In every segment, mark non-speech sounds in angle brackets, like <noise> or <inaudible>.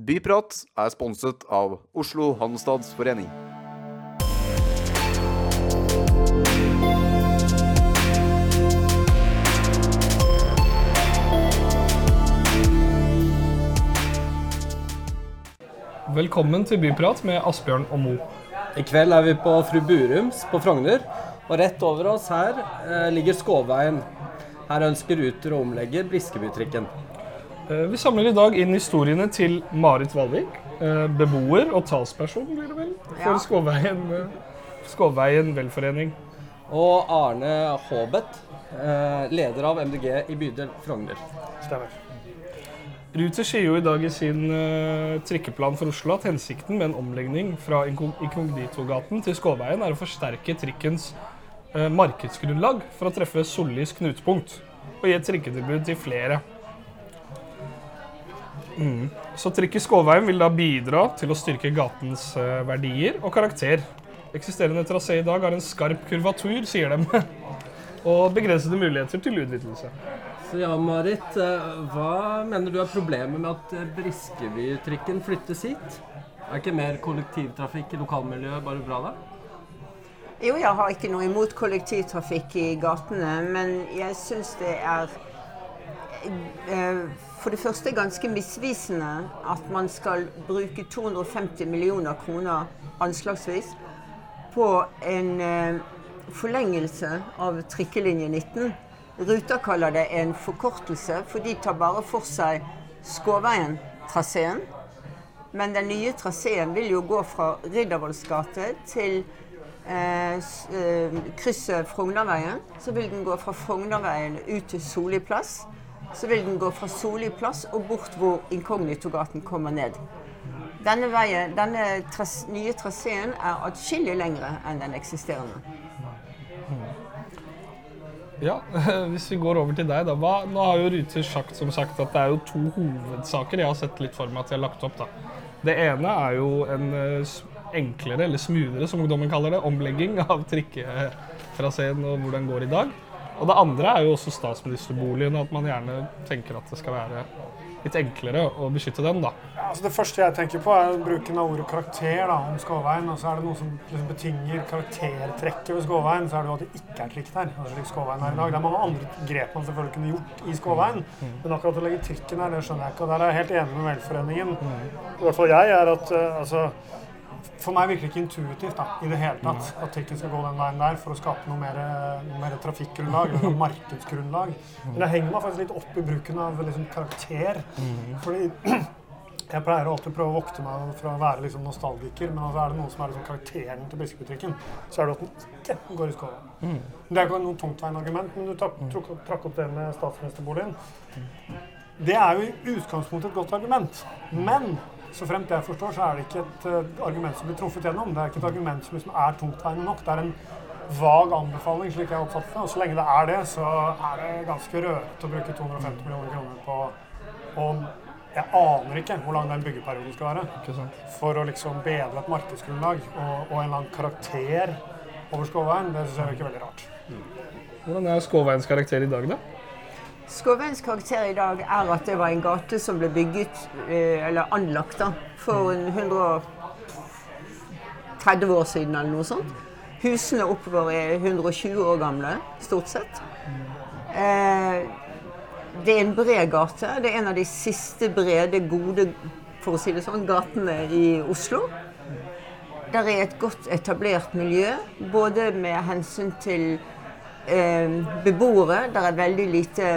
Byprat er sponset av Oslo Handelsstandsforening. Velkommen til Byprat med Asbjørn og Mo. I kveld er vi på Fru Burums på Frogner. Og rett over oss her eh, ligger Skåveien. Her ønsker Ruter å omlegge Briskebytrikken. Eh, Vi samler i dag inn historiene til Marit Valvik, eh, beboer og talsperson blir det vel, for Ja. Skåveien, eh, Skåveien velforening. Og Arne Håbet, eh, leder av MDG i bydel Frogner. Stemmer. Ruter sier jo i dag i sin trikkeplan for Oslo at hensikten med en omlegning fra Inko- Inkognitogaten til Skåveien er å forsterke trikkens markedsgrunnlag for å treffe Sollis knutepunkt og gi et trikketilbud til flere. Mm. Så trikk i Skåveien vil da bidra til å styrke gatens eh, verdier og karakter. Eksisterende trasé i dag har en skarp kurvatur, sier de, <laughs> og begrensede muligheter til utvidelse. Så ja, Marit, eh, hva mener du er problemet med at eh, Briskebytrikken flyttes hit? Er ikke mer kollektivtrafikk i lokalmiljøet bare bra, da? Jo, jeg har ikke noe imot kollektivtrafikk i gatene, men jeg syns det er for det første ganske misvisende at man skal bruke 250 millioner kroner anslagsvis på en eh, forlengelse av trikkelinje 19. Ruta kaller det en forkortelse, for de tar bare for seg Skåveien-traseen. Men den nye traseen vil jo gå fra Riddervolls gate til eh, eh, krysset Frognerveien. Så vil den gå fra Frognerveien ut til Solli plass. Så vil den gå fra Solli plass og bort hvor Inkognitogaten kommer ned. Denne, veien, denne tras nye traseen er atskillig lengre enn den eksisterende. Ja, <laughs> hvis vi går over til deg da. Hva, nå har jo Ruter sagt som sagt at det er jo to hovedsaker jeg har sett litt for meg at de har lagt opp. da. Det ene er jo en eh, enklere, eller smoothere som ungdommen kaller det, omlegging av trikketraseen og hvor den går i dag. Og det andre er jo også statsministerboligen, at man gjerne tenker at det skal være litt enklere å beskytte den. da. Altså det første jeg tenker på, er bruken av ordet karakter da, om Skåveien. Og så er det noe som liksom betinger karaktertrekket ved Skåveien, så er det jo at det ikke er trikk der. Altså slik Skåveien er i dag. Det er mange andre grep man selvfølgelig kunne gjort i Skåveien, men akkurat å legge trikken her, det skjønner jeg ikke. Og der er jeg helt enig med Velforeningen. I hvert fall jeg er at eh, altså for meg virker det ikke intuitivt da, i det hele tatt at trikken skal gå den veien der for å skape noe mer, mer trafikkgrunnlag eller noe markedsgrunnlag. Men jeg henger meg faktisk litt opp i bruken av liksom, karakter. Fordi <clears throat> jeg pleier å prøve å vokte meg fra å være liksom, nostalgiker, men altså, er det noe som er liksom, karakteren til Briskebutikken, så er det at den ikke går i skåla. Det er ikke noe tungtveiende argument, men du trakk, trakk, trakk opp det med statsministerboligen. Det er jo i utgangspunktet et godt argument. Men så fremt jeg forstår, så er det ikke et eh, argument som blir truffet gjennom. Det er ikke et argument som liksom er tungtveiende nok. Det er en vag anbefaling, slik jeg oppfatter det. Og så lenge det er det, så er det ganske rødt å bruke 250 millioner kroner på Og jeg aner ikke hvor lang den byggeperioden skal være. For å liksom bedre et markedsgrunnlag og, og en eller annen karakter over Skåveien, det syns jeg virker veldig rart. Hvordan er Skåveiens karakter i dag, da? Skåveins karakter i dag er at det var en gate som ble bygget, eh, eller anlagt, da, for 130 år siden eller noe sånt. Husene oppover er 120 år gamle, stort sett. Eh, det er en bred gate. Det er en av de siste brede, gode for å si det sånn, gatene i Oslo. Der er et godt etablert miljø, både med hensyn til beboere. Der er veldig lite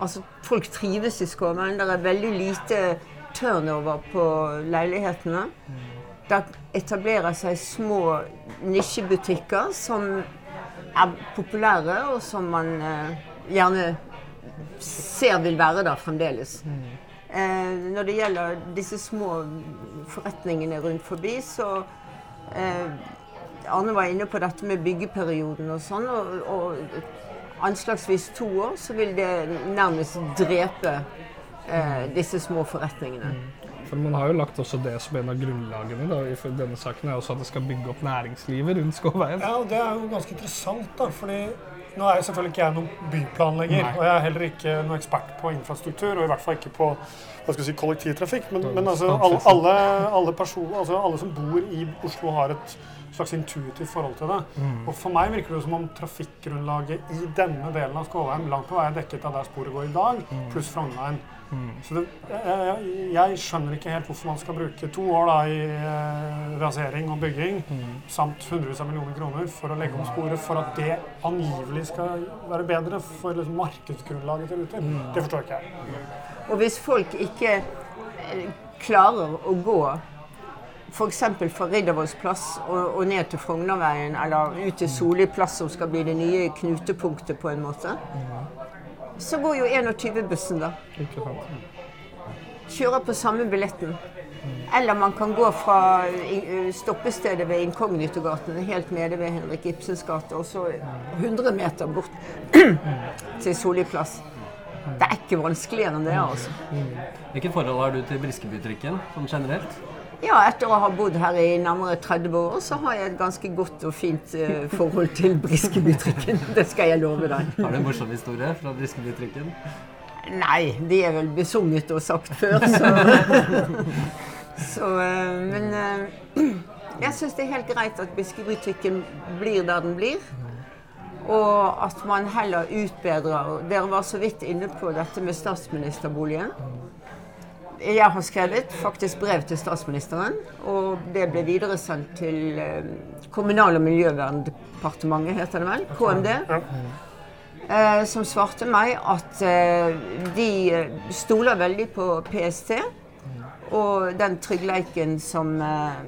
Altså, folk trives i Skåmen. Der er veldig lite turnover på leilighetene. Der etablerer seg små nisjebutikker som er populære, og som man eh, gjerne ser vil være der fremdeles. Eh, når det gjelder disse små forretningene rundt forbi, så eh, Arne var inne på dette med byggeperioden og sånn. Og, og anslagsvis to år så vil det nærmest drepe eh, disse små forretningene. For Man har jo lagt også det som en av grunnlagene da, i denne saken, er også at det skal bygge opp næringslivet rundt Skåveien. Ja, og Det er jo ganske interessant, da, fordi Nå er jeg selvfølgelig ikke jeg noen byplanlegger, Nei. og jeg er heller ikke noen ekspert på infrastruktur, og i hvert fall ikke på hva skal jeg si, kollektivtrafikk. Men, men altså, alle, alle, alle, person, altså, alle som bor i Oslo, har et slags intuitivt forhold til det. Og for meg virker det som om trafikkgrunnlaget i denne delen av Skålheim langt på vei er dekket av der sporet går i dag, pluss Frognerveien. Så det, jeg, jeg, skjønner ikke helt hvorfor man skal bruke to år da, i eh, rasering og bygging, samt hundrevis av millioner kroner for å legge om sporet, for at det angivelig skal være bedre for liksom, markedsgrunnlaget til Ruter. Det forstår ikke jeg. Og hvis folk ikke eh, klarer å gå f.eks. fra Riddervolls plass og, og ned til Frognerveien, eller ut til Soli plass, som skal bli det nye knutepunktet på en måte, så går jo 21-bussen, da. Kjører på samme billetten. Eller man kan gå fra i- stoppestedet ved Inkognitogaten helt nede ved Henrik Ibsens gate, og så 100 meter bort <clears throat> til Soli plass. Det er ikke vanskeligere enn det, altså. Hvilket forhold har du til Briskebytrikken sånn generelt? Ja, etter å ha bodd her i nærmere 30 år, så har jeg et ganske godt og fint eh, forhold til Briskebytrikken. <laughs> Det skal jeg love deg. Har du en morsom historie fra Briskebytrikken? Nei, det er vel besunget og sagt før, så <laughs> Så eh, Men eh, jeg syns det er helt greit at Briskebytrikken blir der den blir. Og at man heller utbedrer Dere var så vidt inne på dette med statsministerboligen. Jeg har skrevet faktisk brev til statsministeren, og det ble videresendt til eh, Kommunal- og miljøverndepartementet, heter det vel? KMD. Eh, som svarte meg at eh, de stoler veldig på PST. Og den tryggleiken som eh,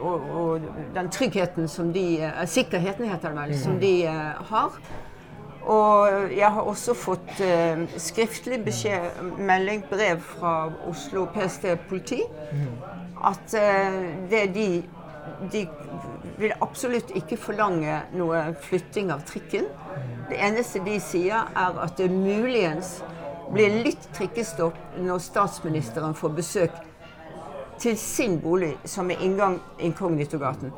og, og den tryggheten som de Sikkerheten, heter det vel, som de eh, har. Og jeg har også fått eh, skriftlig beskjed, melding, brev fra Oslo PST politi, at eh, det de De vil absolutt ikke forlange noe flytting av trikken. Det eneste de sier, er at det muligens blir litt trikkestopp når statsministeren får besøk til sin bolig, som er inngang Inkognitogaten.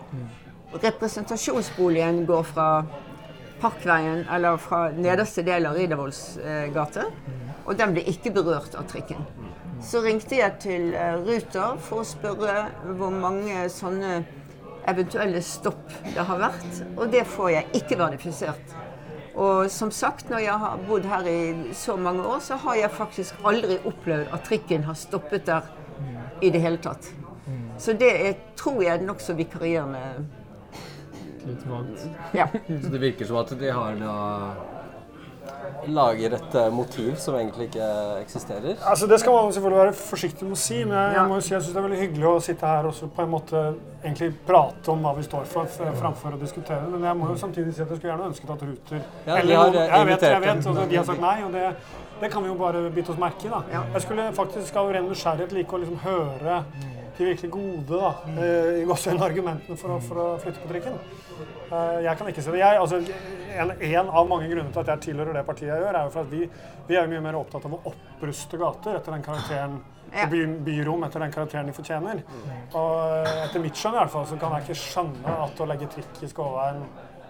Representasjonsboligen går fra Parkveien, eller fra nederste del av Riddervolls eh, gate. Og den ble ikke berørt av trikken. Så ringte jeg til eh, Ruter for å spørre hvor mange sånne eventuelle stopp det har vært, og det får jeg ikke verifisert. Og som sagt, når jeg har bodd her i så mange år, så har jeg faktisk aldri opplevd at trikken har stoppet der i det hele tatt. Så det er, tror jeg er nokså vikarierende. Litt vagt. Ja. <laughs> Så det virker som at de har da lager et eh, motiv som egentlig ikke eksisterer. Altså, det skal man selvfølgelig være forsiktig med å si, men jeg, Ja. jeg må jo si jeg syns det er veldig hyggelig å sitte her og på en måte egentlig prate om hva vi står for, framfor å diskutere. Men jeg må jo samtidig si at jeg skulle gjerne ønsket at Ruter Ja, eller de har, noen- eh, Jeg vet, jeg vet, og de har sagt nei, og det, det kan vi jo bare bite oss merke i. da. Ja. Jeg skulle faktisk av ren nysgjerrighet like å liksom høre de virkelig gode da, eh, i gåseøyne argumentene for å, for å flytte på trikken. Eh, Jeg kan ikke se det. Jeg, altså, en, en av mange grunner til at jeg tilhører det partiet jeg gjør, er jo for at vi, vi er jo mye mer opptatt av å oppruste gater etter den karakteren Ja. by, byrom etter den karakteren de fortjener. Og eh, etter mitt skjønn i hvert fall, så kan jeg ikke skjønne at å legge trikk i Skåveien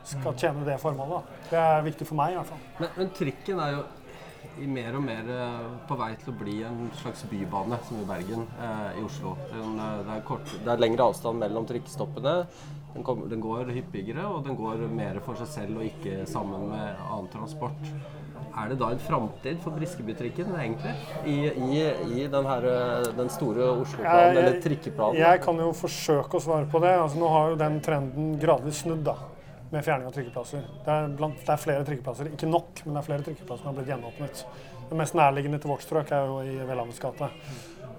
skal tjene det formålet. da. Det er viktig for meg i hvert fall. Men, men trikken er jo mer og mer eh, på vei til å bli en slags bybane, som i Bergen, eh, i Oslo. Den, eh, det, er kort, det er lengre avstand mellom trikkestoppene. Den, kommer- den går hyppigere, og den går mer for seg selv og ikke sammen med annen transport. Er det da en framtid for Briskebytrikken, egentlig? I, i, i den, her, eh, den store Oslo-planen, eller trikkeplanen? Jeg kan jo forsøke å svare på det. Altså, nå har jo den trenden gradvis snudd da, med fjerning av trykkeplasser. Det er, blant, det er flere trykkeplasser, ikke nok, men det er flere trykkeplasser som har blitt gjenåpnet. Det mest nærliggende til vårt strøk er jo i Welhavens gate.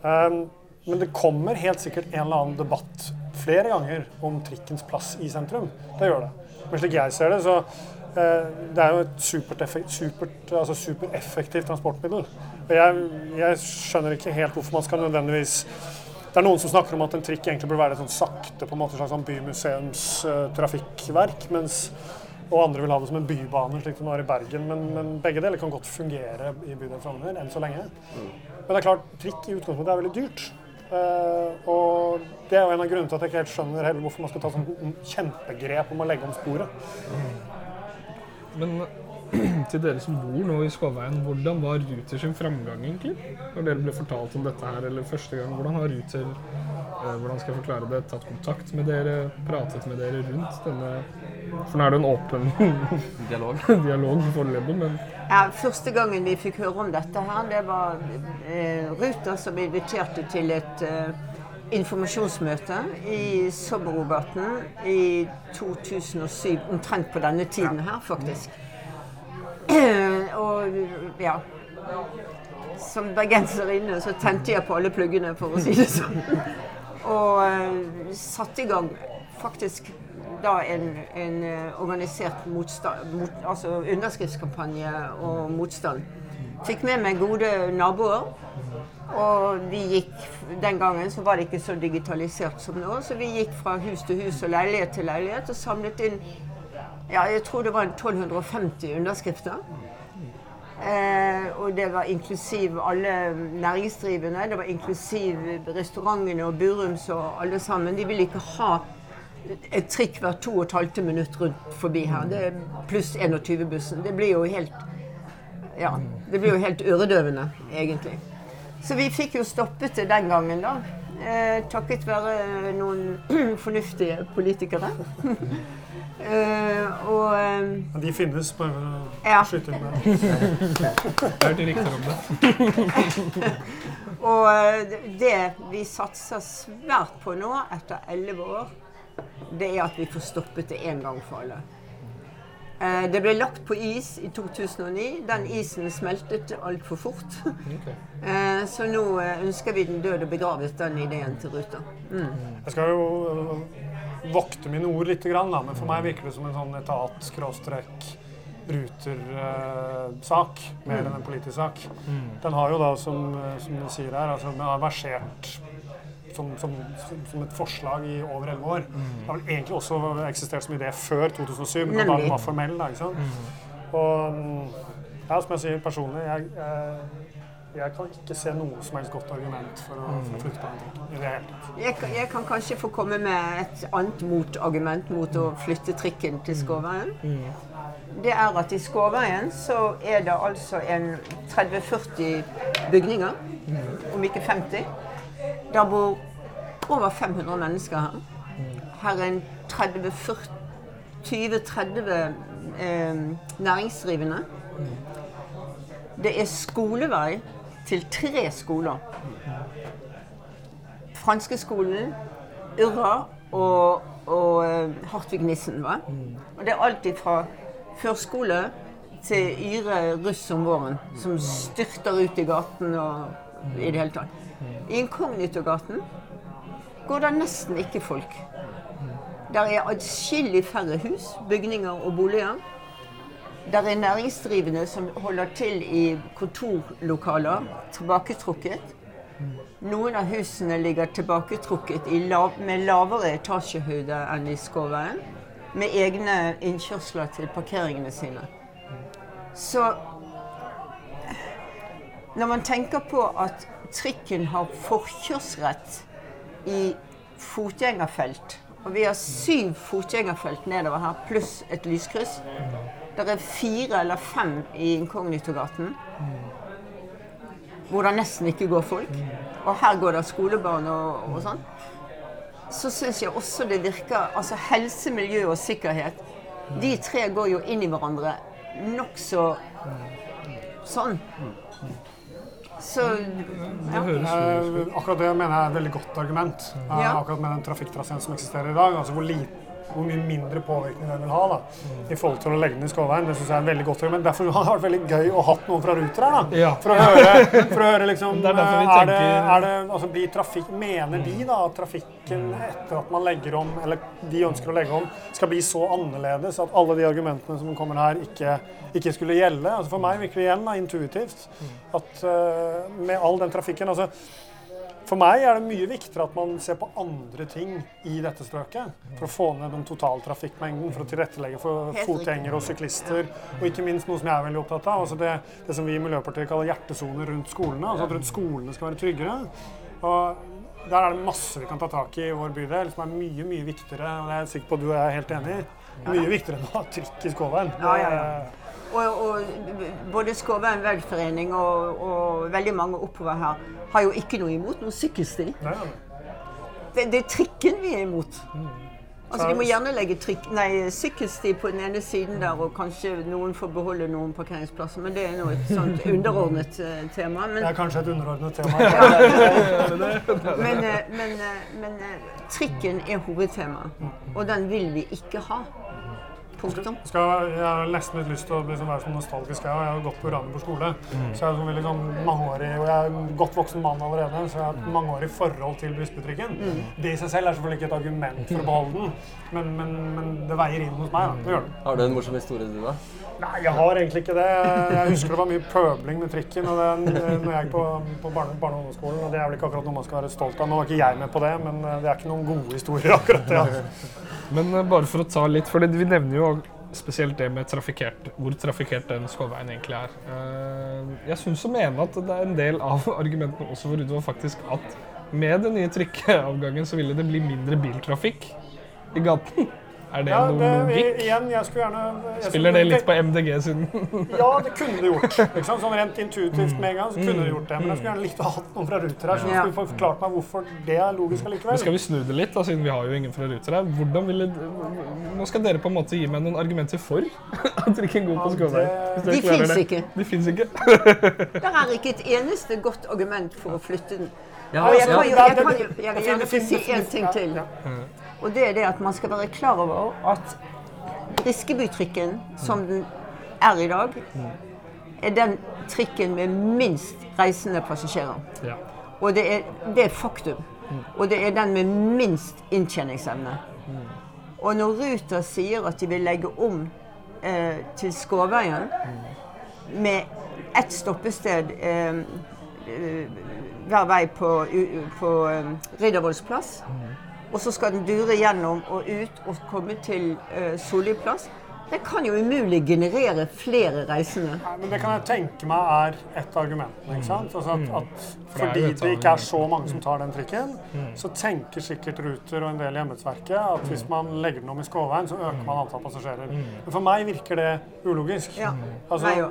Um, men det kommer helt sikkert en eller annen debatt flere ganger om trikkens plass i sentrum. Det gjør det. Men slik jeg ser det, så eh, det er jo et supereffektivt super, altså super transportmiddel. Og jeg, jeg skjønner ikke helt hvorfor man skal nødvendigvis det er noen som snakker om at en trikk egentlig burde være et sånn sakte på en måte slags sånn bymuseumstrafikkverk, mens og andre vil ha det som en bybane, slik det nå er i Bergen. Men, men begge deler kan godt fungere i bydelen Frogner enn så lenge. Men det er klart, trikk i utgangspunktet er veldig dyrt. Uh, og det er jo en av grunnene til at jeg ikke helt skjønner heller hvorfor man skal ta sånn kjempegrep om å legge om sporet. Men <clears throat> til dere som bor nå i Skåveien, hvordan var Ruter sin framgang egentlig? Når dere ble fortalt om dette her, eller første gang, hvordan har Ruter eh, hvordan skal jeg forklare det, tatt kontakt med dere, pratet med dere rundt denne For nå er det en åpen <laughs> Dialog. dialog foreløpig, men Ja, første gangen vi fikk høre om dette her, det var eh, Ruter som inviterte til et eh, informasjonsmøte i Sobberogaten i 2007. Omtrent på denne tiden her, faktisk. Og ja Som bergenserinne så tente jeg på alle pluggene, for å si det sånn. Og eh, satte i gang faktisk da en, en eh, organisert motstand, mot, altså underskriftskampanje og motstand. Fikk med meg gode naboer. Og vi gikk, Den gangen så var det ikke så digitalisert som nå, så vi gikk fra hus til hus og leilighet til leilighet og samlet inn ja, jeg tror det var 1250 underskrifter. Eh, og det var inklusiv alle næringsdrivende. Det var inklusiv restaurantene og Burums og alle sammen. De ville ikke ha et trikk hvert to og et halvt minutt rundt forbi her. Det er pluss 21-bussen. Det blir jo helt Ja, det blir jo helt øredøvende, egentlig. Så vi fikk jo stoppet det den gangen, da. Eh, takket være noen <clears throat> fornuftige politikere. <laughs> eh, og eh, de finnes, bare for å Ja. skyte inn der. hørte rykter om det. <laughs> Og eh, det vi satser svært på nå, etter elleve år, det er at vi får stoppet det en gang for alle. Eh, Det ble lagt på is i 2009. Den isen smeltet altfor fort. Eh, Så nå eh, ønsker vi den død og begravet, den ideen til Ruter. Jeg skal jo øh, vokte mine ord litt, grann, da, men for meg virker det som en sånn etat-ruter-sak. mer enn en politisk sak. Den har jo da, som, som du sier her, altså, den har versert som, som, som, et forslag i over elleve år. Det har vel egentlig også eksistert som idé før 2007, men da den var formell. Da, ikke sant? Og mm, ja, som jeg sier personlig, jeg, jeg, jeg kan ikke se noe som helst godt argument for å, for å flytte på den trikken. i det hele tatt. Jeg, kan- jeg kan kanskje få komme med et annet motargument mot å flytte trikken til Skåveien. Det er at i Skåveien så er det altså en 30-40 bygninger, om ikke 50. Der bor over 500 mennesker her. Her er en 30-40 20-30 eh, næringsdrivende. Det er skolevei til tre skoler. Franskeskolen, Urra og, og eh, Hartvig Nissen. Va? Og det er alltid fra førskole til Yre russ om våren, som styrter ut i gaten og i det hele tatt. I Inkognitogaten går det nesten ikke folk. Der er adskillig færre hus, bygninger og boliger. Der er næringsdrivende som holder til i kontorlokaler, tilbaketrukket. Noen av husene ligger tilbaketrukket lav, med lavere etasjehøyde enn i Skåveien. Med egne innkjørsler til parkeringene sine. Så når man tenker på at trikken har forkjørsrett i fotgjengerfelt, og vi har syv fotgjengerfelt nedover her, pluss et lyskryss Det er fire eller fem i Inkognitogaten hvor det nesten ikke går folk. Og her går det skolebarn og, og sånn. Så syns jeg også det virker Altså helse, miljø og sikkerhet. De tre går jo inn i hverandre nokså sånn. Så ja. Det høres Eh, akkurat det mener jeg er et veldig godt argument. Eh, Ja. Akkurat med den trafikktraseen som eksisterer i dag. altså hvor, li- hvor mye mindre påvirkning den vil ha da, i forhold til å legge den i skålveien. Det synes jeg er veldig godt argument. Derfor har det vært veldig gøy å ha noen fra Ruter her. da, Ja. For å høre, for å høre liksom, Det er vi eh, er det, er det, altså blir trafikk, Mener de da at trafikken etter at man legger om, eller de ønsker å legge om, skal bli så annerledes at alle de argumentene som kommer her, ikke, ikke skulle gjelde? Altså For meg virker det igjen da, intuitivt at uh, med all den trafikken altså for meg er det mye viktigere at man ser på andre ting i dette strøket. For å få ned den totale trafikkmengden, for å tilrettelegge for fotgjengere og syklister. Og ikke minst noe som jeg er veldig opptatt av, altså det, det som vi i Miljøpartiet kaller hjertesoner rundt skolene. Altså at rundt skolene skal være tryggere. Og der er det masse vi kan ta tak i i vår bydel, som er mye mye viktigere. og det er jeg sikker på at du er helt enig i. Mye viktigere enn å ha trikk i Skåveien. Ja, ja, ja. Og, og både Skåveien velforening og, og veldig mange oppover her har jo ikke noe imot noen sykkelsti. Nei, nei. Det, det er trikken vi er imot. Altså, De må gjerne legge trikk, nei, sykkelsti på den ene siden der, og kanskje noen får beholde noen parkeringsplasser. Men det er nå et sånt <laughs> underordnet uh, tema. Det er kanskje et underordnet tema. <laughs> <laughs> men, eh, men, eh, men trikken er hovedtemaet, og den vil vi ikke ha. Punktum. Skal, jeg har nesten litt lyst til å liksom være sånn nostalgisk. Jeg, jeg har gått på Randeborg skole, så jeg er sånn veldig sånn mangeårig, og jeg er en godt voksen mann allerede, så jeg har et mangeårig forhold til Brysbetrikken. Det i seg selv er selvfølgelig ikke et argument for å beholde den, men, men, men det veier inn hos meg. Da. Det gjør det. Har du en morsom historie, du, da? Nei, jeg har egentlig ikke det. Jeg husker det var mye pøbling med trikken og det, når jeg gikk på, på barne, barne- og ungdomsskolen. og Det er vel ikke akkurat noe man skal være stolt av. Nå var ikke jeg med på det, men eh, det er ikke noen gode historier akkurat det. Ja. <laughs> Men eh, bare for å ta litt, for vi nevner jo spesielt det med trafikert, hvor trafikkert den Skåveien egentlig er. Eh, Jeg syns å mene at det er en del av <laughs> argumentene også for utover faktisk at med den nye trikkeavgangen så ville det bli mindre biltrafikk i gaten. Er det Ja, noe det, logikk? igjen, jeg skulle gjerne jeg Spiller skulle- det litt på MDG siden? <laughs> Ja, det kunne det gjort. Liksom. Sånn rent intuitivt med en gang så kunne det gjort det. Men jeg skulle gjerne likt å ha hatt noen fra Ruter her så Ja. skulle forklart meg hvorfor det er logisk allikevel. Men skal vi snu det litt, da, siden vi har jo ingen fra Ruter her. Hvordan ville, nå skal dere på en måte gi meg noen argumenter for <laughs> at trikken går på Ja, Skåveien. det- dere De fins det. ikke. De fins ikke. Det er ikke et eneste godt argument for å flytte den. Ja, Og jeg kan jo, jeg kan jo jeg vil gjerne si én ting til. Og det er det at man skal være klar over at Riskebytrikken, som den er i dag, er den trikken med minst reisende passasjerer. Og det er, det er faktum. Og det er den med minst inntjeningsevne. Og når Ruter sier at de vil legge om eh, til Skåveien med ett stoppested eh, eh, hver vei på, på eh, Riddervolls plass, og så skal den dure gjennom og ut og komme til uh, Solli plass, det kan jo umulig generere flere reisende. Nei, men det kan jeg tenke meg er et argument. Ikke sant? Altså at, at det er fordi det ikke er så mange som tar den trikken, så tenker sikkert Ruter og en del i embetsverket at hvis man legger den om i Skåveien, så øker man antall passasjerer. Men for meg virker det ulogisk. Ja. Altså,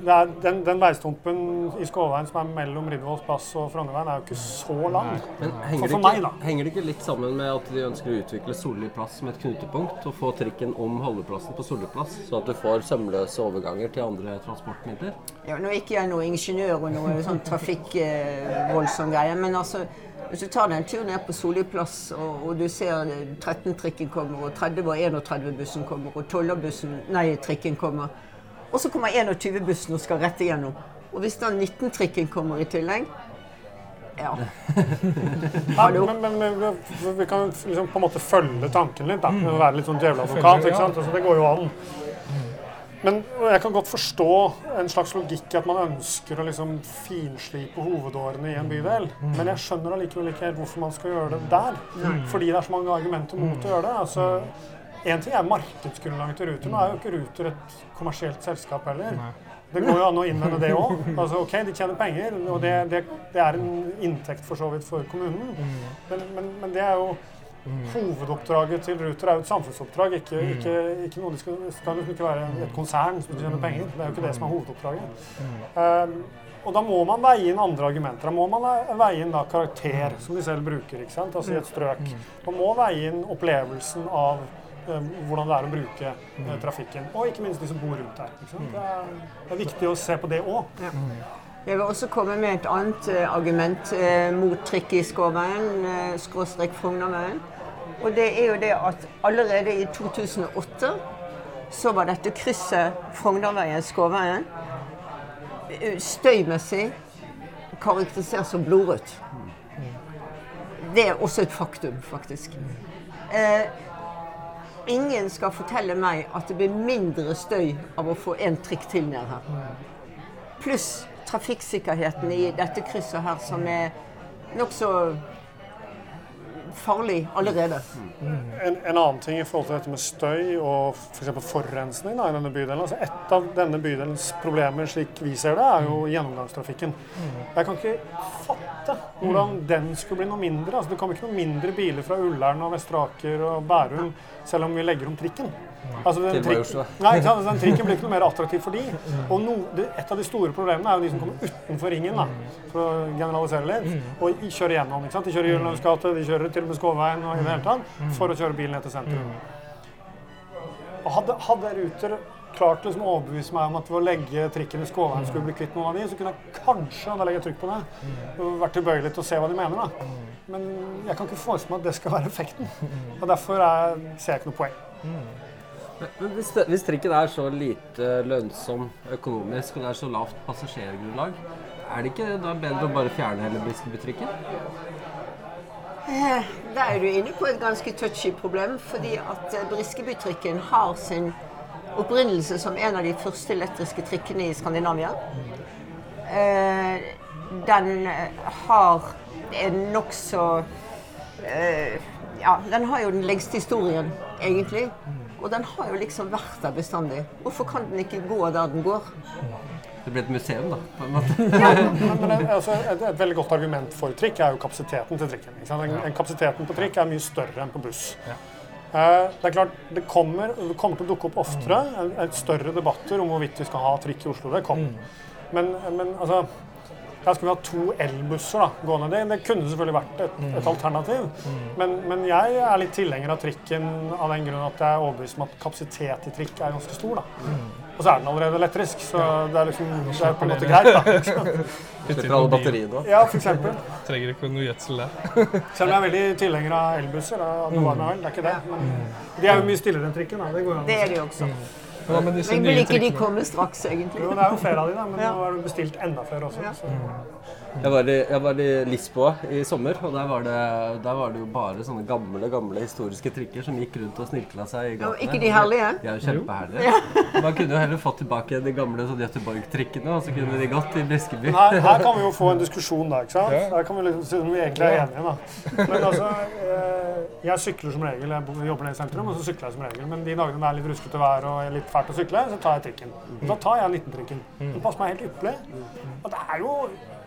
er, den, den veistumpen i Skåveien som er mellom Riddervolls plass og Frognerveien, er jo ikke så lang. Men henger det, for meg, ikke, henger det ikke litt sammen med at de ønsker å utvikle Solli plass som et knutepunkt, og få trikken om holdeplassen på Solli plass, så at du får sømløse overganger til andre transportmidler? Ja, nå er ikke jeg noen ingeniør og noe sånn trafikkvoldsom greie, men altså hvis du tar deg en tur ned på Solli plass, og, og du ser 13-trikken kommer, og 30 og 31-bussen kommer, og 12-bussen, nei, trikken kommer, og så kommer 21-bussen og skal rett igjennom. Og hvis da 19-trikken kommer i tillegg Ja. <laughs> Ja, men, men, men vi- kan liksom på en måte følge tanken litt, da. Med å være litt sånn djeveladvokat. ikke sant? Altså, det går jo an. Men jeg kan godt forstå en slags logikk i at man ønsker å liksom finslipe hovedårene i en bydel. Men jeg skjønner allikevel ikke helt hvorfor man skal gjøre det der. Fordi det er så mange argumenter mot å gjøre det. Altså, Én ting er markedsgrunnlaget til Ruter. Nå er jo ikke Ruter et kommersielt selskap heller. Det går jo an å innvende det òg. Altså, ok, de tjener penger, og det, det, det er en inntekt for så vidt for kommunen. Men, men, men det er jo Hovedoppdraget til Ruter er jo et samfunnsoppdrag, ikke, ikke, ikke noe de skal, skal liksom ikke være et konsern som tjener penger. Det er jo ikke det som er hovedoppdraget. Um, og da må man veie inn andre argumenter. Da må man veie inn da karakter, som de selv bruker, ikke sant? altså i et strøk. Man må veie inn opplevelsen av eh, hvordan det er å bruke mm. trafikken. Og ikke minst de som bor rundt her. Ikke sant? Det, er, det er viktig å se på det òg. Jeg vil også komme med et annet eh, argument eh, mot trikk i Skåveien, eh, skråstrek Frognerveien. Og det er jo det at allerede i 2008 så var dette krysset Frognerveien-Skåveien eh, støymessig karakterisert som blodrødt. Det er også et faktum, faktisk. Eh, ingen skal fortelle meg at det blir mindre støy av å få en trikk til ned her. Pluss trafikksikkerheten i dette krysset her, som er nokså farlig allerede. En, en annen ting i forhold til dette med støy og f.eks. For forurensning da, i denne bydelen. Altså et av denne bydelens problemer, slik vi ser det, er jo gjennomgangstrafikken. Jeg kan ikke fatte hvordan den skulle bli noe mindre. Altså, det kommer ikke noe mindre biler fra Ullern og Vestre Aker og Bærum selv om vi legger om trikken. Altså, den Til. Nei, ikke sant? Den trikken blir ikke noe mer <laughs> attraktiv for de. Og no, det, et av de store problemene er jo de som kommer utenfor ringen, da, for å generalisere litt, og kjører gjennom. ikke sant? De kjører Gyldendals gate, de kjører til og med Skåveien og i det hele tatt, for å kjøre bilen ned til sentrum. Og hadde, hadde Ruter klart liksom å overbevise meg om at ved å legge trikken i Skåveien skulle bli kvitt noen av de, så kunne jeg kanskje, da legger trykk på det, vært tilbøyelig til å se hva de mener. da. Men jeg kan ikke forestille meg at det skal være effekten. Og derfor er, ser jeg ikke noe poeng. Hvis, det, hvis trikken er så lite lønnsom økonomisk, og det er så lavt passasjergrunnlag, er det ikke da bedre å bare fjerne hele Briskeby-trikken? Da er du inne på et ganske touchy problem, fordi at Briskeby-trikken har sin opprinnelse som en av de første elektriske trikkene i Skandinavia. Eh, Den eh, har en nokså eh, Ja, den har jo den lengste historien, egentlig. Og den har jo liksom vært der bestandig. Hvorfor kan den ikke gå der den går? Det blir et museum, da. på en måte. <laughs> Men, men altså, et, et veldig godt argument for trikk er jo kapasiteten til trikken. Ikke sant? En, en kapasiteten på trikk er mye større enn på buss. Eh, det er klart, det kommer, det kommer til å dukke opp oftere en, et større debatter om hvorvidt vi skal ha trikk i Oslo. Det kommer. Men, men altså ja, skal vi ha to elbusser da, gående? Det, det kunne selvfølgelig vært et, et alternativ. Men, men jeg er litt tilhenger av trikken av den grunn at jeg er overbevist om at kapasitet i trikk er ganske stor. da. Og så er den allerede elektrisk, så det er, liksom, det er på en måte greit. da. <laughs> Slipper alle batteriene òg. Ja, for. <laughs> Trenger ikke noe gjødsel der. <laughs> Selv om jeg er veldig tilhenger av elbusser. da, vel, det er ikke det. Men de er jo mye stillere enn trikken. da, det går an. Det er de også. Disse Men nye vil ikke de komme straks, egentlig? Jo, det er jo flere av de da, men Ja. nå er det bestilt enda flere også. Ja. Så. Jeg var, i, jeg var i Lisboa i sommer, og der var, det, der var det jo bare sånne gamle gamle historiske trikker som gikk rundt og snirkla seg i gatene. ikke de herlige? De er jo kjempeherlige. <laughs> Man kunne jo heller fått tilbake de gamle sånn Göteborg-trikkene, og så kunne de gått i Briskeby. Her, her kan vi jo få en diskusjon, da. ikke sant? Her kan vi liksom se om vi egentlig er enige. da. Men altså, eh, Jeg sykler som regel. Jeg jobber nede i sentrum, og så sykler jeg som regel. Men de dagene det er litt ruskete vær og litt fælt å sykle, så tar jeg trikken. Da tar jeg 19-trikken. Den passer meg helt ypperlig. Og det er jo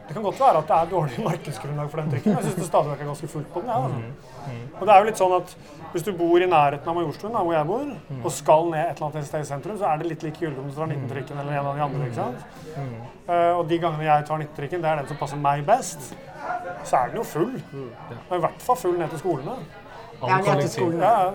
det kan godt være at det er dårlig markedsgrunnlag for den trikken. men Jeg syns det stadig vekk er ganske fullt på den. Ja, altså. Og det er jo litt sånn at Hvis du bor i nærheten av Majorstuen, da, hvor jeg bor, og skal ned et eller annet sted i sentrum, så er det litt like gyldig om du tar 19-trikken eller en av de andre. ikke sant? Uh, og de gangene jeg tar 19-trikken, det er den som passer meg best, så er den jo full. Den er i hvert fall full ned til skolene. Ja, til skolen. Ja,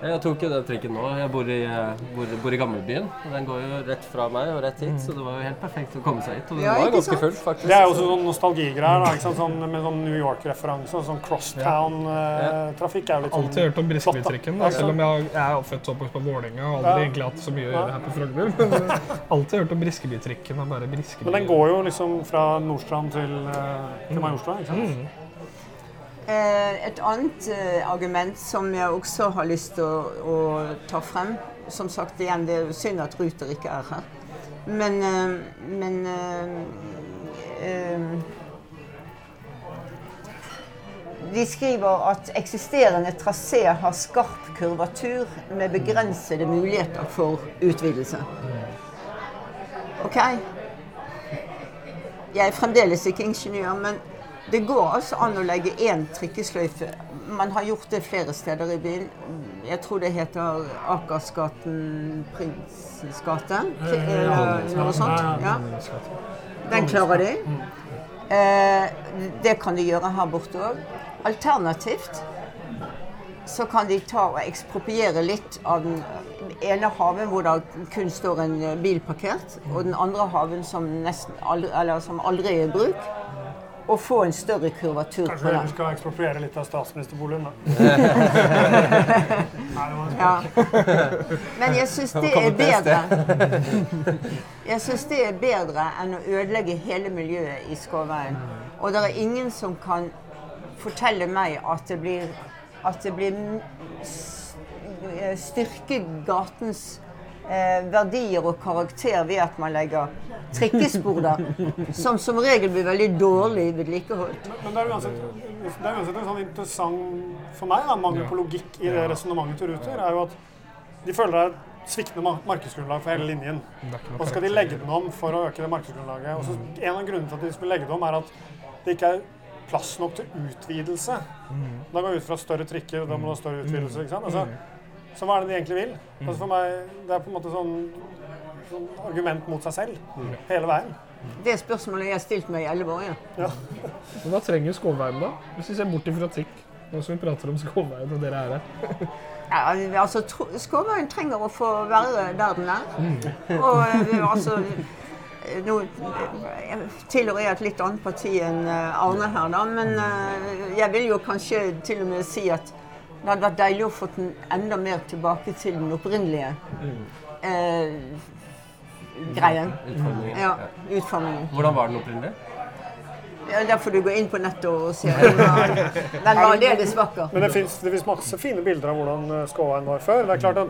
Jeg tok jo den trikken nå. Jeg bor i, eh, bor, bor i gamlebyen. og Den går jo rett fra meg og rett hit, så det var jo helt perfekt å komme seg hit. Og den Ja, var ganske full, faktisk. Det er jo også sånn nostalgigreier. Sånn, med sånn New York-referanse. Sånn crosstown-trafikk er jo litt sånn Alltid hørt om Briskebytrikken, da, selv om jeg, jeg er født og oppvokst på Vålerenga og aldri Ja. egentlig hatt så mye å gjøre her på Frogner. Men eh, alltid hørt om Briskebytrikken og bare Briskeby. Men den går jo liksom fra Nordstrand til, eh, til Majorstua, ikke sant? Eh, Et annet eh, argument som jeg også har lyst til å, å ta frem Som sagt igjen, det er synd at Ruter ikke er her. Men, eh, men eh, eh, De skriver at eksisterende trasé har skarp kurvatur med begrensede muligheter for utvidelse. OK. Jeg er fremdeles ikke ingeniør, men det går altså an å legge én trikkesløyfe. Man har gjort det flere steder i byen. Jeg tror det heter Akersgaten, Prinsens gate, eller noe sånt. Ja. Den klarer de. Eh, det kan de gjøre her borte òg. Alternativt så kan de ta og ekspropriere litt av den ene haven hvor det kun står en bil parkert, og den andre haven som, nesten aldri, eller som aldri er i bruk, og få en større kurvatur Kanskje på Kanskje du skal ekspropriere litt av statsministerboligen, da. <laughs> Ja. Men jeg syns det er bedre. Jeg syns det er bedre enn å ødelegge hele miljøet i Skåveien. Og det er ingen som kan fortelle meg at det blir at det blir styrke gatens eh, verdier og karakter ved at man legger trikkespor der, som som regel blir veldig dårlig vedlikeholdt. Men det er uansett, det er uansett en sånn interessant for meg, da, mangel på logikk i det resonnementet til Ruter, er jo at de føler det er et sviktende markedsgrunnlag for hele linjen. Og så skal de legge den om for å øke det markedsgrunnlaget. Og så En av grunnene til at de skulle legge det om, er at det ikke er plass nok til utvidelse. Da går vi ut fra større trikker, og da må du ha større utvidelse. ikke sant? Altså, så hva er det de egentlig vil? Altså for meg, Det er på en måte sånn, sånn argument mot seg selv hele veien. Det spørsmålet jeg har stilt meg i elleve år. Ja. Men hva trenger Skåveien, da? Hvis vi ser bort ifra trikk, nå som vi prater om Skåveien og dere er her. Ja, altså, Skålveien trenger å få være der den er. Og eh, altså eh, nå eh, tilhører jeg et litt annet parti enn Arne her, da, men jeg vil jo kanskje til og med si at det hadde vært deilig å få den enda mer tilbake til den opprinnelige eh, greien. Utformingen. Ja, utformingen. Hvordan var den opprinnelig? Ja, der får du gå inn på nettet og se. Den var, <laughs> den var aldeles vakker. Men det fins masse fine bilder av hvordan eh, Skåveien var før. Det er klart at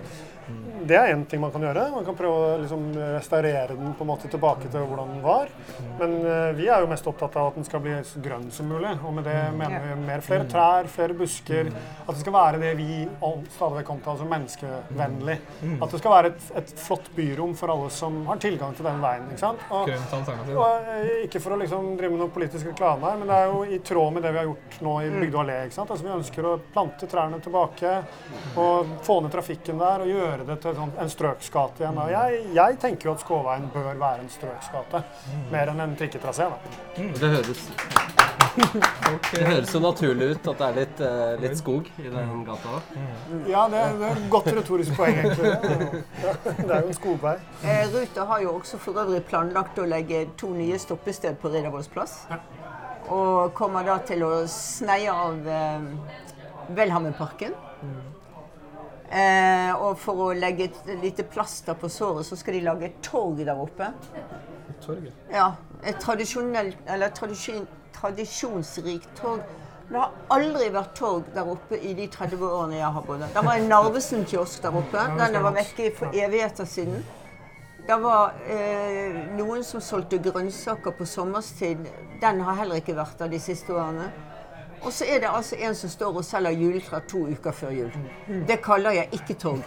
det er én ting man kan gjøre. Man kan prøve å liksom restaurere den på en måte tilbake til hvordan den var. Men eh, vi er jo mest opptatt av at den skal bli så grønn som mulig. Og med det mener vi mer flere trær, flere busker. At det skal være det vi stadig vekk omtaler som menneskevennlig. At det skal være et, et flott byrom for alle som har tilgang til den veien. ikke sant? Og, og eh, ikke for å liksom drive med noe politisk reklame her, men det er jo i tråd med det vi har gjort nå i Bygdø allé. ikke sant? Altså, vi ønsker å plante trærne tilbake og få ned trafikken der og gjøre det til sånn, en strøksgate igjen. Og jeg, jeg tenker jo at Skåveien bør være en strøksgate, mer enn en trikketrasé. da. Det høres, det høres så naturlig ut at det er litt, eh, litt skog i den gata. da. Ja, det, er- det er et godt retorisk poeng, egentlig. Det er jo- Ja, det er jo en skogvei. Eh, Ruter har jo også for øvrig planlagt å legge to nye stoppested på Riddervolls plass. Og kommer da til å sneie av eh, Welhammerparken. Eh, og for å legge et lite plaster på såret, så skal de lage et torg der oppe. Et torg? Ja, et tradisjonelt, eller tradisjon, tradisjonsrikt torg. Det har aldri vært torg der oppe i de 30 årene jeg har bodd her. Det var en Narvesen-kiosk der oppe. Den var vekke for evigheter siden. Det var eh, noen som solgte grønnsaker på sommerstid. Den har heller ikke vært der de siste årene. Og så er det altså en som står og selger juletre to uker før jul. Det kaller jeg ikke torg.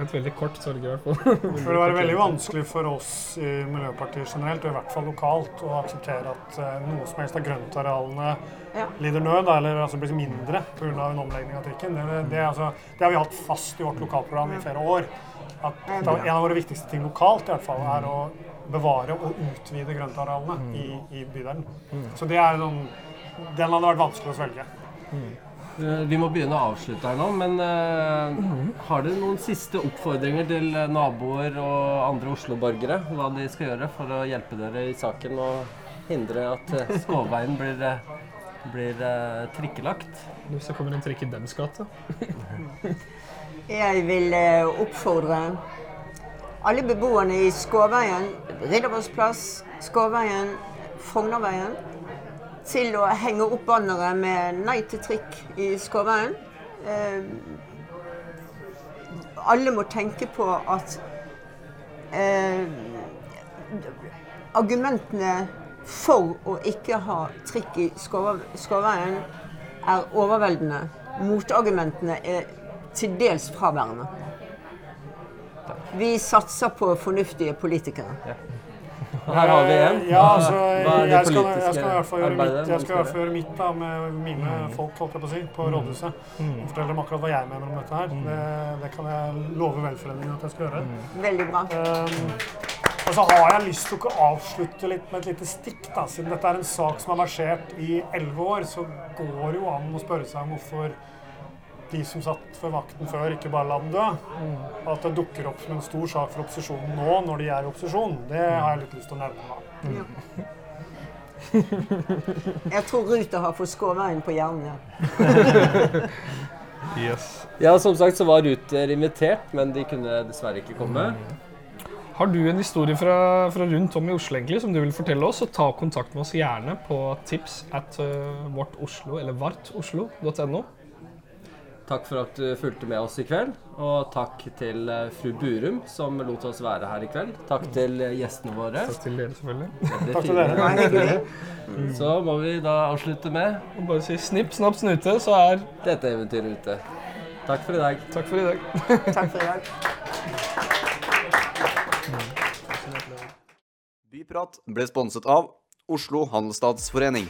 Et veldig kort torg, i hvert fall. Det vil være veldig vanskelig for oss i Miljøpartiet generelt, og i hvert fall lokalt, å akseptere at eh, noe som helst av grøntarealene Ja. lider nød, eller altså blir mindre pga. en omlegging av trikken. Det, det, altså, det har vi hatt fast i vårt lokalprogram i flere år. At en av våre viktigste ting lokalt i hvert fall, er å bevare og utvide grøntarealene i, i bydelen. Så det er sånn, den hadde vært vanskelig å svelge. Eh, Vi må begynne å avslutte her nå, men uh, har dere noen siste oppfordringer til eh, naboer og andre Oslo-borgere? Hva de skal gjøre for å hjelpe dere i saken og hindre at Skåveien blir, blir uh, trikkelagt? Hvis det kommer en trikk i dems gate. Jeg vil oppfordre alle beboerne i Skåveien, Riddervollsplass, Skåveien, Frognerveien til å henge opp bannere med 'nei til trikk' i Skåveien. Eh, alle må tenke på at eh, argumentene for å ikke ha trikk i Skåveien er overveldende. Motargumentene er til dels fraværende. Vi satser på fornuftige politikere. Her har vi en. Ja, altså, jeg, skal, jeg skal i hvert fall gjøre mitt, arbeidet jeg skal i hvert fall gjøre mitt da, med mine folk holdt jeg på, å si, på rådhuset. Og fortelle dem akkurat hva jeg mener om dette her. Det, det kan jeg love velforeningen at jeg skal gjøre. Veldig bra. Um, og så har jeg lyst til å avslutte litt med et lite stikk. da. Siden dette er en sak som har versert i elleve år, så går det jo an å spørre seg om hvorfor de som satt ved makten før, ikke bare la den dø. At det dukker opp som en stor sak for opposisjonen nå, når de er i opposisjon, det har jeg litt lyst til å nevne. da. Jeg tror Ruter har fått Skåveien på hjernen. Ja. <laughs> Yes. Ja, som sagt så var Ruter invitert, men de kunne dessverre ikke komme. Har du en historie fra, fra rundt om i Oslo egentlig, som du vil fortelle oss, så ta kontakt med oss gjerne på tips at uh, vårtoslo, eller vartoslo.no. Takk for at du fulgte med oss i kveld, og takk til eh, fru Burum som lot oss være her i kveld. Takk til eh, gjestene våre. Takk til dere, selvfølgelig. Takk til dere. <laughs> Så må vi da avslutte med Og bare si snipp, snapp, snute, så er dette eventyret ute. Takk for i dag. Takk for i dag. <laughs> Takk for i dag. Byprat ble sponset av Oslo Handelsstadsforening.